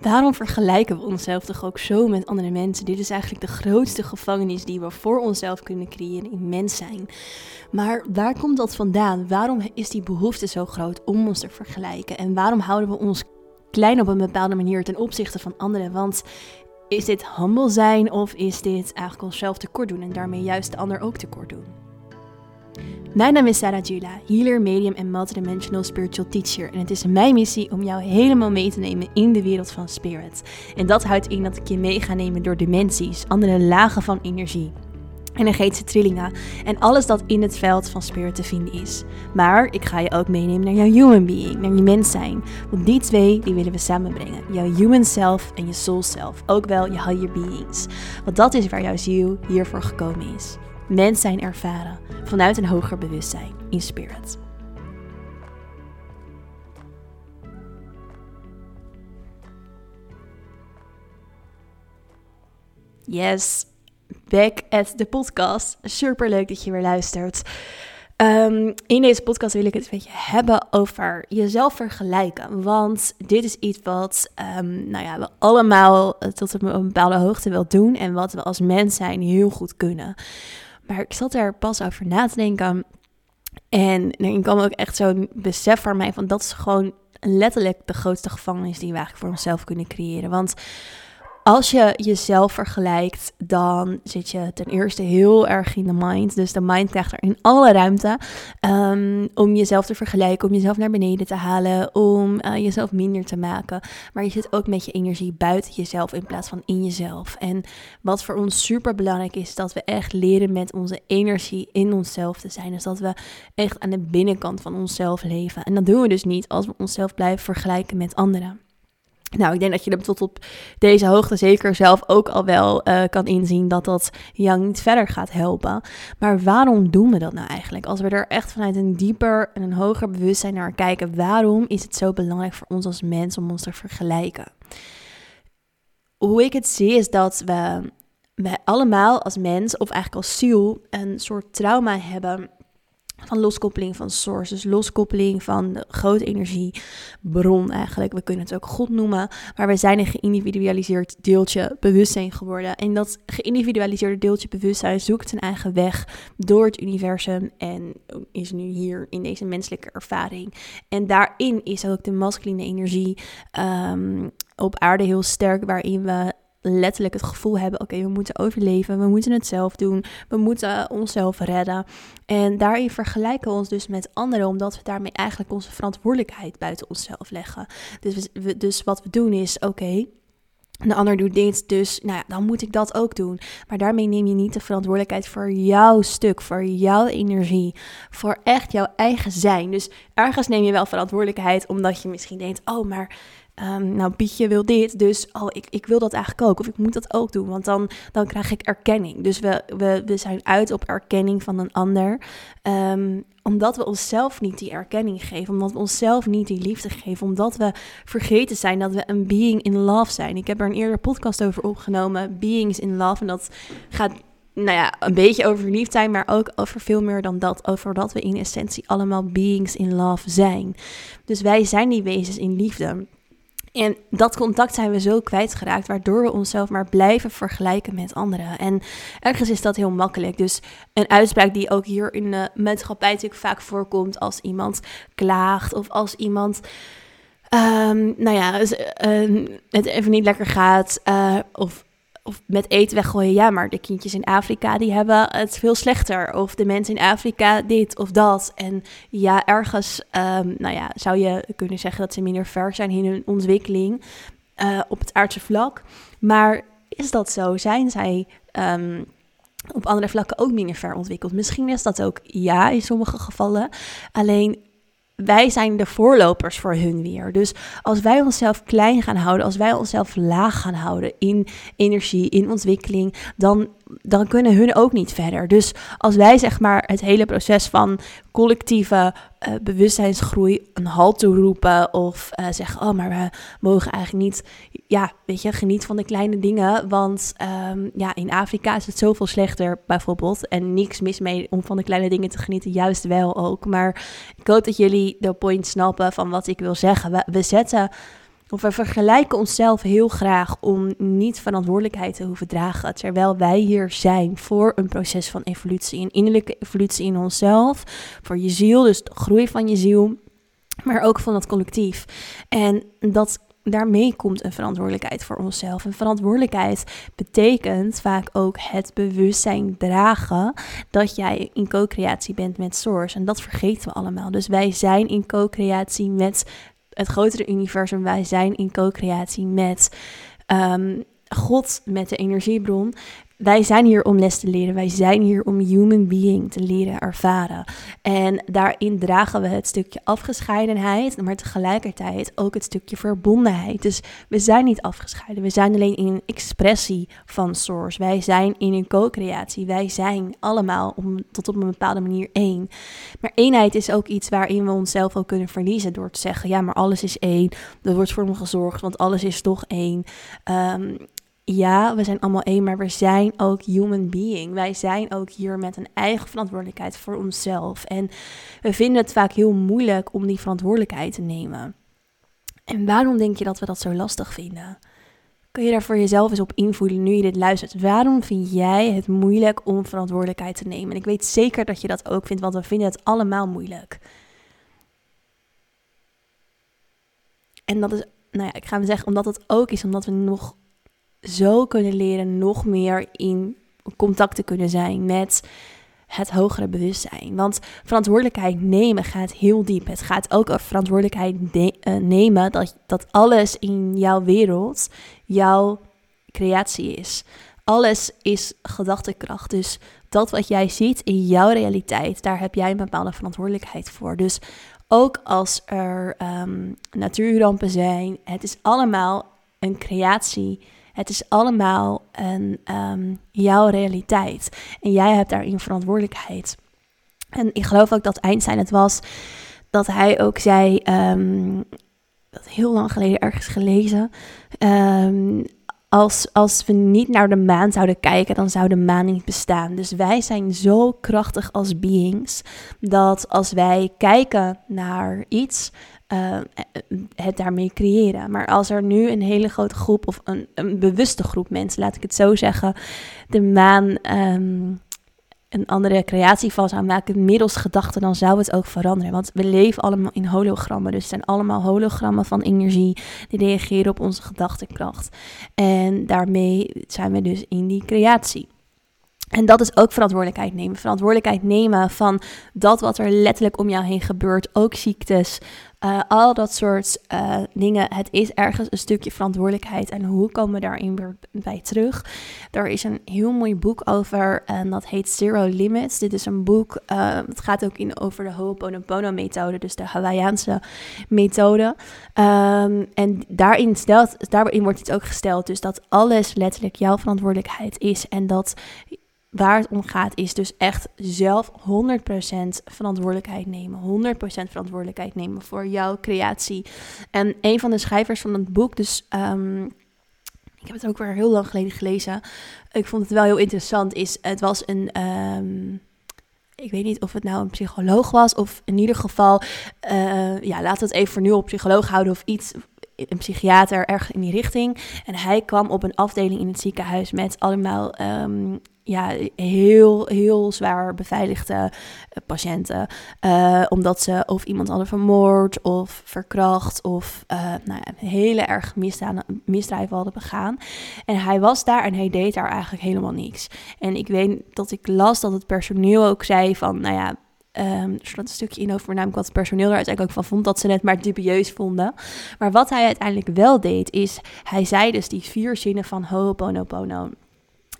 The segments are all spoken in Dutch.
Waarom vergelijken we onszelf toch ook zo met andere mensen? Dit is eigenlijk de grootste gevangenis die we voor onszelf kunnen creëren in mens zijn. Maar waar komt dat vandaan? Waarom is die behoefte zo groot om ons te vergelijken? En waarom houden we ons klein op een bepaalde manier ten opzichte van anderen? Want is dit humble zijn of is dit eigenlijk onszelf tekort doen en daarmee juist de ander ook tekort doen? Mijn naam is Sarah Jula, healer, medium en multidimensional spiritual teacher. En het is mijn missie om jou helemaal mee te nemen in de wereld van spirit. En dat houdt in dat ik je mee ga nemen door dimensies, andere lagen van energie energetische trillingen en alles dat in het veld van spirit te vinden is. Maar ik ga je ook meenemen naar jouw human being, naar je mens zijn. Want die twee die willen we samenbrengen. Jouw human self en je soul self. Ook wel je higher beings. Want dat is waar jouw ziel hiervoor gekomen is mens zijn ervaren vanuit een hoger bewustzijn in spirit. Yes, back at the podcast. Super leuk dat je weer luistert. Ehm, in deze podcast wil ik het een beetje hebben over jezelf vergelijken. Want dit is iets wat um, nou ja, we allemaal tot op een bepaalde hoogte wel doen. En wat we als mens zijn heel goed kunnen. Maar ik zat er pas over na te denken. En er kwam ook echt zo'n besef voor mij van dat is gewoon letterlijk de grootste gevangenis die we eigenlijk voor onszelf kunnen creëren. Want als je jezelf vergelijkt, dan zit je ten eerste heel erg in de mind. Dus de mind krijgt er in alle ruimte um, om jezelf te vergelijken, om jezelf naar beneden te halen, om uh, jezelf minder te maken. Maar je zit ook met je energie buiten jezelf in plaats van in jezelf. En wat voor ons super belangrijk is, dat we echt leren met onze energie in onszelf te zijn. Dus dat we echt aan de binnenkant van onszelf leven. En dat doen we dus niet als we onszelf blijven vergelijken met anderen. Nou, ik denk dat je er tot op deze hoogte zeker zelf ook al wel uh, kan inzien dat dat jou niet verder gaat helpen. Maar waarom doen we dat nou eigenlijk? Als we er echt vanuit een dieper en een hoger bewustzijn naar kijken, waarom is het zo belangrijk voor ons als mens om ons te vergelijken? Hoe ik het zie is dat we, we allemaal als mens, of eigenlijk als ziel, een soort trauma hebben van loskoppeling van sources, loskoppeling van de grote energiebron eigenlijk. We kunnen het ook God noemen, maar we zijn een geïndividualiseerd deeltje bewustzijn geworden. En dat geïndividualiseerde deeltje bewustzijn zoekt zijn eigen weg door het universum en is nu hier in deze menselijke ervaring. En daarin is ook de masculine energie um, op aarde heel sterk, waarin we letterlijk het gevoel hebben: oké, we moeten overleven, we moeten het zelf doen, we moeten onszelf redden. En daarin vergelijken we ons dus met anderen, omdat we daarmee eigenlijk onze verantwoordelijkheid buiten onszelf leggen. Dus, we, dus wat we doen is: oké. de ander doet dit, dus nou ja, dan moet ik dat ook doen. Maar daarmee neem je niet de verantwoordelijkheid voor jouw stuk, voor jouw energie, voor echt jouw eigen zijn. Dus ergens neem je wel verantwoordelijkheid, omdat je misschien denkt: oh, maar Um, nou, Pietje wil dit, dus oh, ik, ik wil dat eigenlijk ook. Of ik moet dat ook doen, want dan, dan krijg ik erkenning. Dus we, we, we zijn uit op erkenning van een ander. Um, omdat we onszelf niet die erkenning geven, omdat we onszelf niet die liefde geven, omdat we vergeten zijn dat we een being in love zijn. Ik heb er een eerder podcast over opgenomen, Beings in Love. En dat gaat nou ja, een beetje over verliefd zijn, maar ook over veel meer dan dat. Over dat we in essentie allemaal beings in love zijn. Dus wij zijn die wezens in liefde. En dat contact zijn we zo kwijtgeraakt, waardoor we onszelf maar blijven vergelijken met anderen. En ergens is dat heel makkelijk. Dus een uitspraak die ook hier in de maatschappij natuurlijk vaak voorkomt als iemand klaagt of als iemand. Um, nou ja, uh, het even niet lekker gaat. Uh, of of met eten weggooien. Ja, maar de kindjes in Afrika die hebben het veel slechter. Of de mensen in Afrika dit of dat. En ja, ergens um, nou ja, zou je kunnen zeggen dat ze minder ver zijn in hun ontwikkeling uh, op het aardse vlak. Maar is dat zo? Zijn zij um, op andere vlakken ook minder ver ontwikkeld? Misschien is dat ook ja in sommige gevallen. Alleen wij zijn de voorlopers voor hun weer. Dus als wij onszelf klein gaan houden, als wij onszelf laag gaan houden in energie, in ontwikkeling, dan, dan kunnen hun ook niet verder. Dus als wij zeg maar het hele proces van collectieve uh, bewustzijnsgroei een halt toeroepen of uh, zeggen, oh maar we mogen eigenlijk niet, ja, weet je, geniet van de kleine dingen, want um, ja, in Afrika is het zoveel slechter bijvoorbeeld en niks mis mee om van de kleine dingen te genieten, juist wel ook. Maar ik hoop dat jullie de point snappen van wat ik wil zeggen. We, we zetten of we vergelijken onszelf heel graag om niet verantwoordelijkheid te hoeven dragen. Terwijl wij hier zijn voor een proces van evolutie. Een innerlijke evolutie in onszelf. Voor je ziel, dus de groei van je ziel. Maar ook van het collectief. En dat daarmee komt een verantwoordelijkheid voor onszelf. En verantwoordelijkheid betekent vaak ook het bewustzijn dragen dat jij in co-creatie bent met Source. En dat vergeten we allemaal. Dus wij zijn in co-creatie met het grotere universum. Wij zijn in co-creatie met um, God, met de energiebron. Wij zijn hier om les te leren. Wij zijn hier om human being te leren ervaren. En daarin dragen we het stukje afgescheidenheid, maar tegelijkertijd ook het stukje verbondenheid. Dus we zijn niet afgescheiden. We zijn alleen in een expressie van Source. Wij zijn in een co-creatie. Wij zijn allemaal om, tot op een bepaalde manier één. Maar eenheid is ook iets waarin we onszelf ook kunnen verliezen door te zeggen: ja, maar alles is één. Er wordt voor me gezorgd, want alles is toch één. Um, ja, we zijn allemaal één, maar we zijn ook human being. Wij zijn ook hier met een eigen verantwoordelijkheid voor onszelf. En we vinden het vaak heel moeilijk om die verantwoordelijkheid te nemen. En waarom denk je dat we dat zo lastig vinden? Kun je daar voor jezelf eens op invoelen nu je dit luistert? Waarom vind jij het moeilijk om verantwoordelijkheid te nemen? En ik weet zeker dat je dat ook vindt, want we vinden het allemaal moeilijk. En dat is, nou ja, ik ga hem zeggen, omdat het ook is omdat we nog zo kunnen leren nog meer in contact te kunnen zijn met het hogere bewustzijn. Want verantwoordelijkheid nemen gaat heel diep. Het gaat ook over verantwoordelijkheid eh, nemen dat, dat alles in jouw wereld jouw creatie is. Alles is gedachtekracht. Dus dat wat jij ziet in jouw realiteit, daar heb jij een bepaalde verantwoordelijkheid voor. Dus ook als er um, natuurrampen zijn, het is allemaal een creatie het is allemaal een, ehm, jouw realiteit. En jij hebt daarin verantwoordelijkheid. En ik geloof ook dat Einstein het was dat hij ook zei, um, dat heel lang geleden ergens gelezen, um, als, als we niet naar de maan zouden kijken, dan zou de maan niet bestaan. Dus wij zijn zo krachtig als beings dat als wij kijken naar iets, uh, het daarmee creëren. Maar als er nu een hele grote groep, of een, een bewuste groep mensen, laat ik het zo zeggen, de maan um, een andere creatie van zou maken middels gedachten, dan zou het ook veranderen. Want we leven allemaal in hologrammen. Dus het zijn allemaal hologrammen van energie die reageren op onze gedachtenkracht. En daarmee zijn we dus in die creatie. En dat is ook verantwoordelijkheid nemen. Verantwoordelijkheid nemen van dat wat er letterlijk om jou heen gebeurt. Ook ziektes, uh, al dat soort uh, dingen. Het is ergens een stukje verantwoordelijkheid. En hoe komen we daarin weer bij terug? Er is een heel mooi boek over en dat heet Zero Limits. Dit is een boek, uh, het gaat ook in over de Ho'oponopono methode, dus de Hawaiiaanse methode. Um, en daarin, stelt, daarin wordt het ook gesteld dus dat alles letterlijk jouw verantwoordelijkheid is. En dat waar het om gaat is dus echt zelf 100% verantwoordelijkheid nemen. 100% verantwoordelijkheid nemen voor jouw creatie. En een van de schrijvers van het boek, dus um, ik heb het ook weer heel lang geleden gelezen. Ik vond het wel heel interessant. Is het was een um, ik weet niet of het nou een psycholoog was of in ieder geval, uh, ja, we het even voor nu op psycholoog houden of iets een psychiater erg in die richting. En hij kwam op een afdeling in het ziekenhuis met allemaal um, ja, heel, heel zwaar beveiligde uh, patiënten. Uh, omdat ze of iemand hadden vermoord of verkracht of uh, nou ja, hele erg misdrijven hadden begaan. En hij was daar en hij deed daar eigenlijk helemaal niks. En ik weet dat ik las dat het personeel ook zei van, nou ja, Um, er stond een stukje in over voornamelijk wat het personeel er uiteindelijk ook van vond, dat ze het maar dubieus vonden. Maar wat hij uiteindelijk wel deed, is hij zei dus die vier zinnen van Ho'oponopono.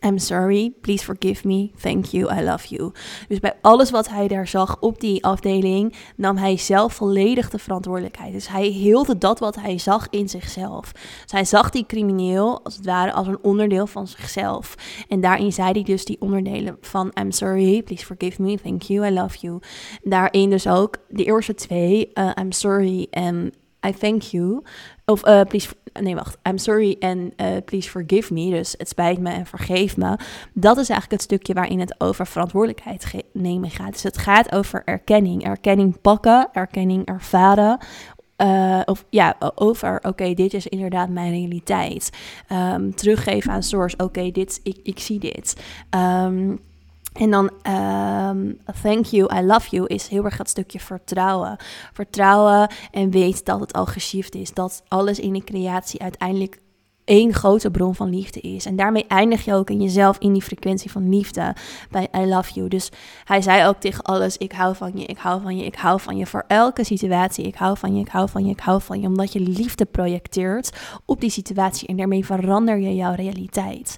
I'm sorry, please forgive me, thank you, I love you. Dus bij alles wat hij daar zag op die afdeling, nam hij zelf volledig de verantwoordelijkheid. Dus hij hield dat wat hij zag in zichzelf. Dus hij zag die crimineel als het ware als een onderdeel van zichzelf. En daarin zei hij dus die onderdelen van I'm sorry, please forgive me, thank you, I love you. Daarin dus ook de eerste twee, uh, I'm sorry en I thank you. Of uh, please, nee wacht, I'm sorry en uh, please forgive me. Dus het spijt me en vergeef me. Dat is eigenlijk het stukje waarin het over verantwoordelijkheid nemen gaat. Dus het gaat over erkenning. Erkenning pakken, erkenning ervaren. uh, of ja, over, oké, dit is inderdaad mijn realiteit. Um, teruggeven aan source, oké, dit, ik, ik zie dit. Um, en dan um, thank you, I love you is heel erg het stukje vertrouwen. Vertrouwen en weet dat het al geschift is. Dat alles in de creatie uiteindelijk één grote bron van liefde is. En daarmee eindig je ook in jezelf in die frequentie van liefde bij I love you. Dus hij zei ook tegen alles, ik hou van je, ik hou van je, ik hou van je. Voor elke situatie, ik hou van je, ik hou van je, ik hou van je. Omdat je liefde projecteert op die situatie en daarmee verander je jouw realiteit.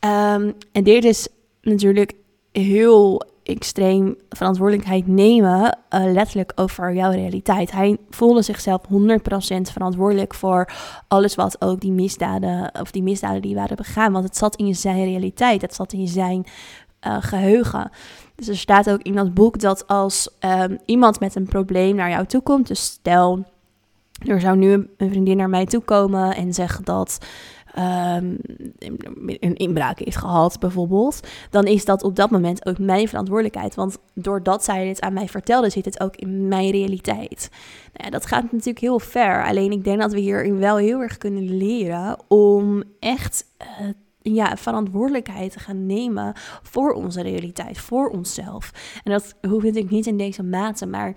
Um, en dit is natuurlijk heel extreem verantwoordelijkheid nemen, uh, letterlijk over jouw realiteit. Hij voelde zichzelf 100% verantwoordelijk voor alles wat ook die misdaden, of die misdaden die waren begaan. Want het zat in zijn realiteit, het zat in zijn uh, geheugen. Dus er staat ook in dat boek dat als um, iemand met een probleem naar jou toe komt, dus stel, er zou nu een vriendin naar mij toe komen en zeggen dat um, een inbraak heeft gehad, bijvoorbeeld, dan is dat op dat moment ook mijn verantwoordelijkheid. Want doordat zij dit aan mij vertelde, zit het ook in mijn realiteit. Nou dat gaat natuurlijk heel ver. Alleen ik denk dat we hierin wel heel erg kunnen leren om echt. Uh, ja, verantwoordelijkheid te gaan nemen voor onze realiteit, voor onszelf. En dat hoeft natuurlijk niet in deze mate, maar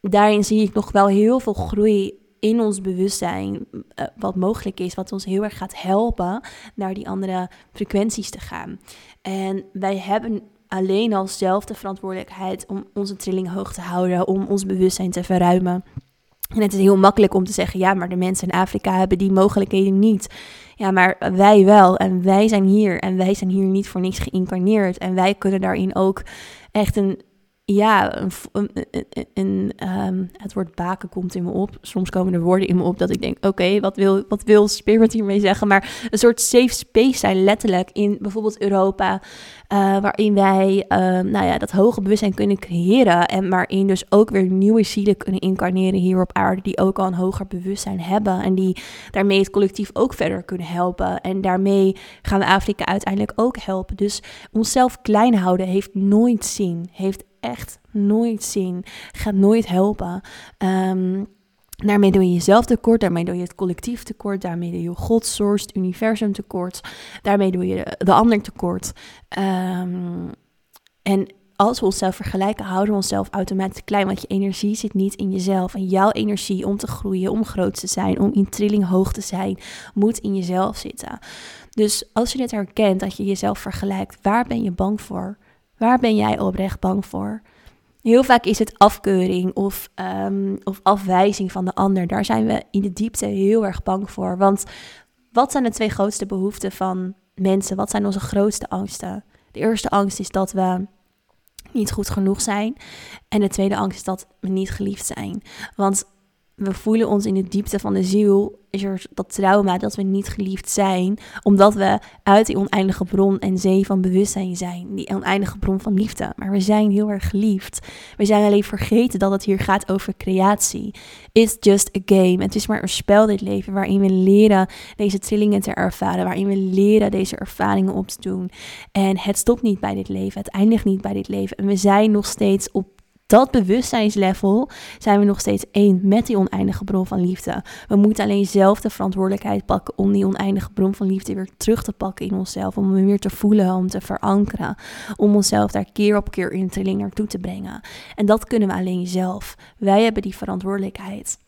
daarin zie ik nog wel heel veel groei in ons bewustzijn uh, wat mogelijk is, wat ons heel erg gaat helpen naar die andere frequenties te gaan. En wij hebben alleen al zelf de verantwoordelijkheid om onze trilling hoog te houden, om ons bewustzijn te verruimen. En het is heel makkelijk om te zeggen, ja, maar de mensen in Afrika hebben die mogelijkheden niet. Ja, maar wij wel. En wij zijn hier. En wij zijn hier niet voor niks geïncarneerd. En wij kunnen daarin ook echt een ja, um, het woord baken komt in me op. Soms komen er woorden in me op dat ik denk: oké, wat, wil, wat wil Spirit hiermee zeggen? Maar een soort safe space zijn, letterlijk in bijvoorbeeld Europa, uh, waarin wij uh, nou ja, dat hoge bewustzijn kunnen creëren. En waarin dus ook weer nieuwe zielen kunnen incarneren hier op aarde, die ook al een hoger bewustzijn hebben. En die daarmee het collectief ook verder kunnen helpen. En daarmee gaan we Afrika uiteindelijk ook helpen. Dus onszelf klein houden heeft nooit zin, heeft echt nooit zien. Gaat nooit helpen. Um, daarmee doe je jezelf tekort, daarmee doe je het collectief tekort, daarmee doe je God, source, het universum tekort, daarmee doe je de, ander tekort. Um, en als we onszelf vergelijken, houden we onszelf automatisch klein. Want je energie zit niet in jezelf. En jouw energie om te groeien, om groot te zijn, om in trilling hoog te zijn, moet in jezelf zitten. Dus als je dit herkent, dat je jezelf vergelijkt, waar ben je bang voor? Waar ben jij oprecht bang voor? Heel vaak is het afkeuring of, um, of afwijzing van de ander. Daar zijn we in de diepte heel erg bang voor. Want wat zijn de twee grootste behoeften van mensen? Wat zijn onze grootste angsten? De eerste angst is dat we niet goed genoeg zijn. En de tweede angst is dat we niet geliefd zijn. Want we voelen ons in de diepte van de ziel, is er dat trauma dat we niet geliefd zijn, omdat we uit die oneindige bron en zee van bewustzijn zijn, die oneindige bron van liefde. Maar we zijn heel erg geliefd. We zijn alleen vergeten dat het hier gaat over creatie. It's just a game. Het is maar een spel dit leven waarin we leren deze trillingen te ervaren, waarin we leren deze ervaringen op te doen. En het stopt niet bij dit leven, het eindigt niet bij dit leven. En we zijn nog steeds op dat bewustzijnslevel zijn we nog steeds één met die oneindige bron van liefde. We moeten alleen zelf de verantwoordelijkheid pakken om die oneindige bron van liefde weer terug te pakken in onszelf. Om hem weer te voelen, om te verankeren. Om onszelf daar keer op keer in trilling naartoe te brengen. En dat kunnen we alleen zelf. Wij hebben die verantwoordelijkheid.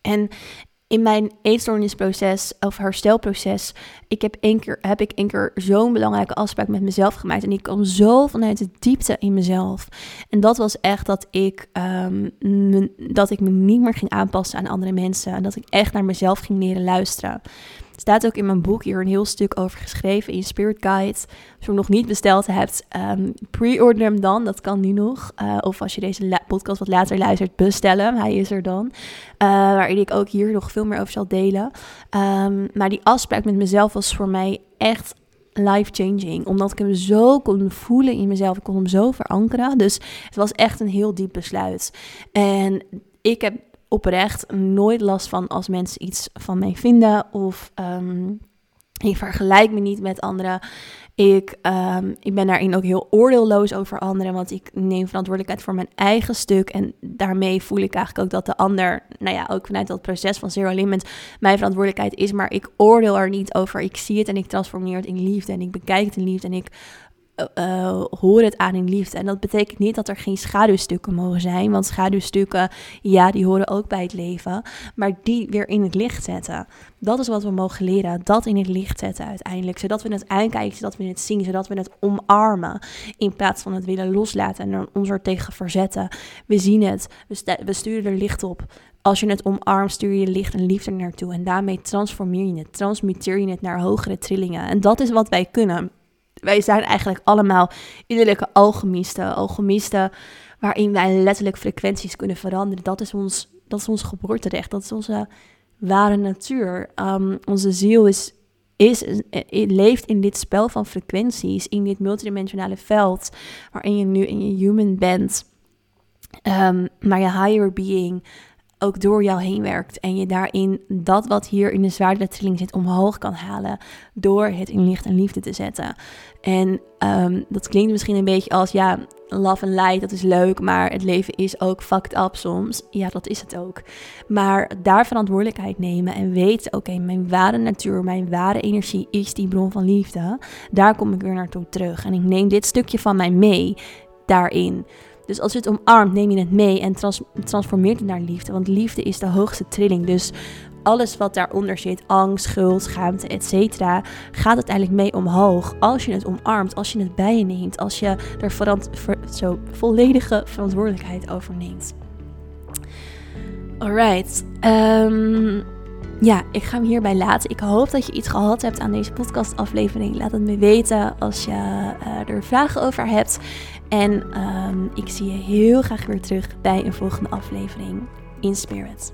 En in mijn eetstoornisproces of herstelproces, ik heb, één keer, heb ik één keer zo'n belangrijke afspraak met mezelf gemaakt. En ik kwam zo vanuit de diepte in mezelf. En dat was echt dat ik, me, dat ik me niet meer ging aanpassen aan andere mensen. En dat ik echt naar mezelf ging leren luisteren staat ook in mijn boek hier een heel stuk over geschreven in Spirit Guide. Als je hem nog niet besteld hebt, um, pre-order hem dan. Dat kan nu nog. Uh, of als je deze podcast wat later luistert, bestellen. Hij is er dan. Uh, waarin ik ook hier nog veel meer over zal delen. Um, maar die afspraak met mezelf was voor mij echt life-changing. Omdat ik hem zo kon voelen in mezelf. Ik kon hem zo verankeren. Dus het was echt een heel diep besluit. En ik heb oprecht nooit last van als mensen iets van mij vinden of um, Ik vergelijk me niet met anderen. Ik, um, ik ben daarin ook heel oordeelloos over anderen, want ik neem verantwoordelijkheid voor mijn eigen stuk. En daarmee voel ik eigenlijk ook dat de ander, nou ja, ook vanuit dat proces van Zero Limit, mijn verantwoordelijkheid is. Maar ik oordeel er niet over. Ik zie het en ik transformeer het in liefde en ik bekijk het in liefde en ik uh, hoor het aan in liefde. En dat betekent niet dat er geen schaduwstukken mogen zijn. Want schaduwstukken, ja, die horen ook bij het leven. Maar die weer in het licht zetten. Dat is wat we mogen leren. Dat in het licht zetten uiteindelijk. Zodat we het aankijken, zodat we het zien, zodat we het omarmen. In plaats van het willen loslaten en ons er tegen verzetten. We zien het. We, we sturen er licht op. Als je het omarmt, stuur je licht en liefde naartoe. En daarmee transformeer je het. Transmuteer je het naar hogere trillingen. En dat is wat wij kunnen wij zijn eigenlijk allemaal innerlijke alchemisten. Alchemisten waarin wij letterlijk frequenties kunnen veranderen. Dat is ons, dat is ons geboorterecht. Dat is onze ware natuur. Um, onze ziel is, is, leeft in dit spel van frequenties. In dit multidimensionale veld. Waarin je nu in je human bent. Um, maar je higher being ook door jou heen werkt. En je daarin dat wat hier in de zwaardere zit omhoog kan halen. Door het in licht en liefde te zetten. En ehm, dat klinkt misschien een beetje als ja, love and light, dat is leuk. Maar het leven is ook fucked up soms. Ja, dat is het ook. Maar daar verantwoordelijkheid nemen en weten: oké, mijn ware natuur, mijn ware energie is die bron van liefde. Daar kom ik weer naartoe terug. En ik neem dit stukje van mij mee daarin. Dus als je het omarmt, neem je het mee en trans transformeert het naar liefde. Want liefde is de hoogste trilling. Dus alles wat daaronder zit, angst, schuld, schaamte, etc., gaat uiteindelijk mee omhoog. Als je het omarmt, als je het bij je neemt, als je er zo volledige verantwoordelijkheid over neemt. Alright. Um, ja, ik ga hem hierbij laten. Ik hoop dat je iets gehad hebt aan deze podcastaflevering. Laat het me weten als je uh, er vragen over hebt. En um, ik zie je heel graag weer terug bij een volgende aflevering in Spirit.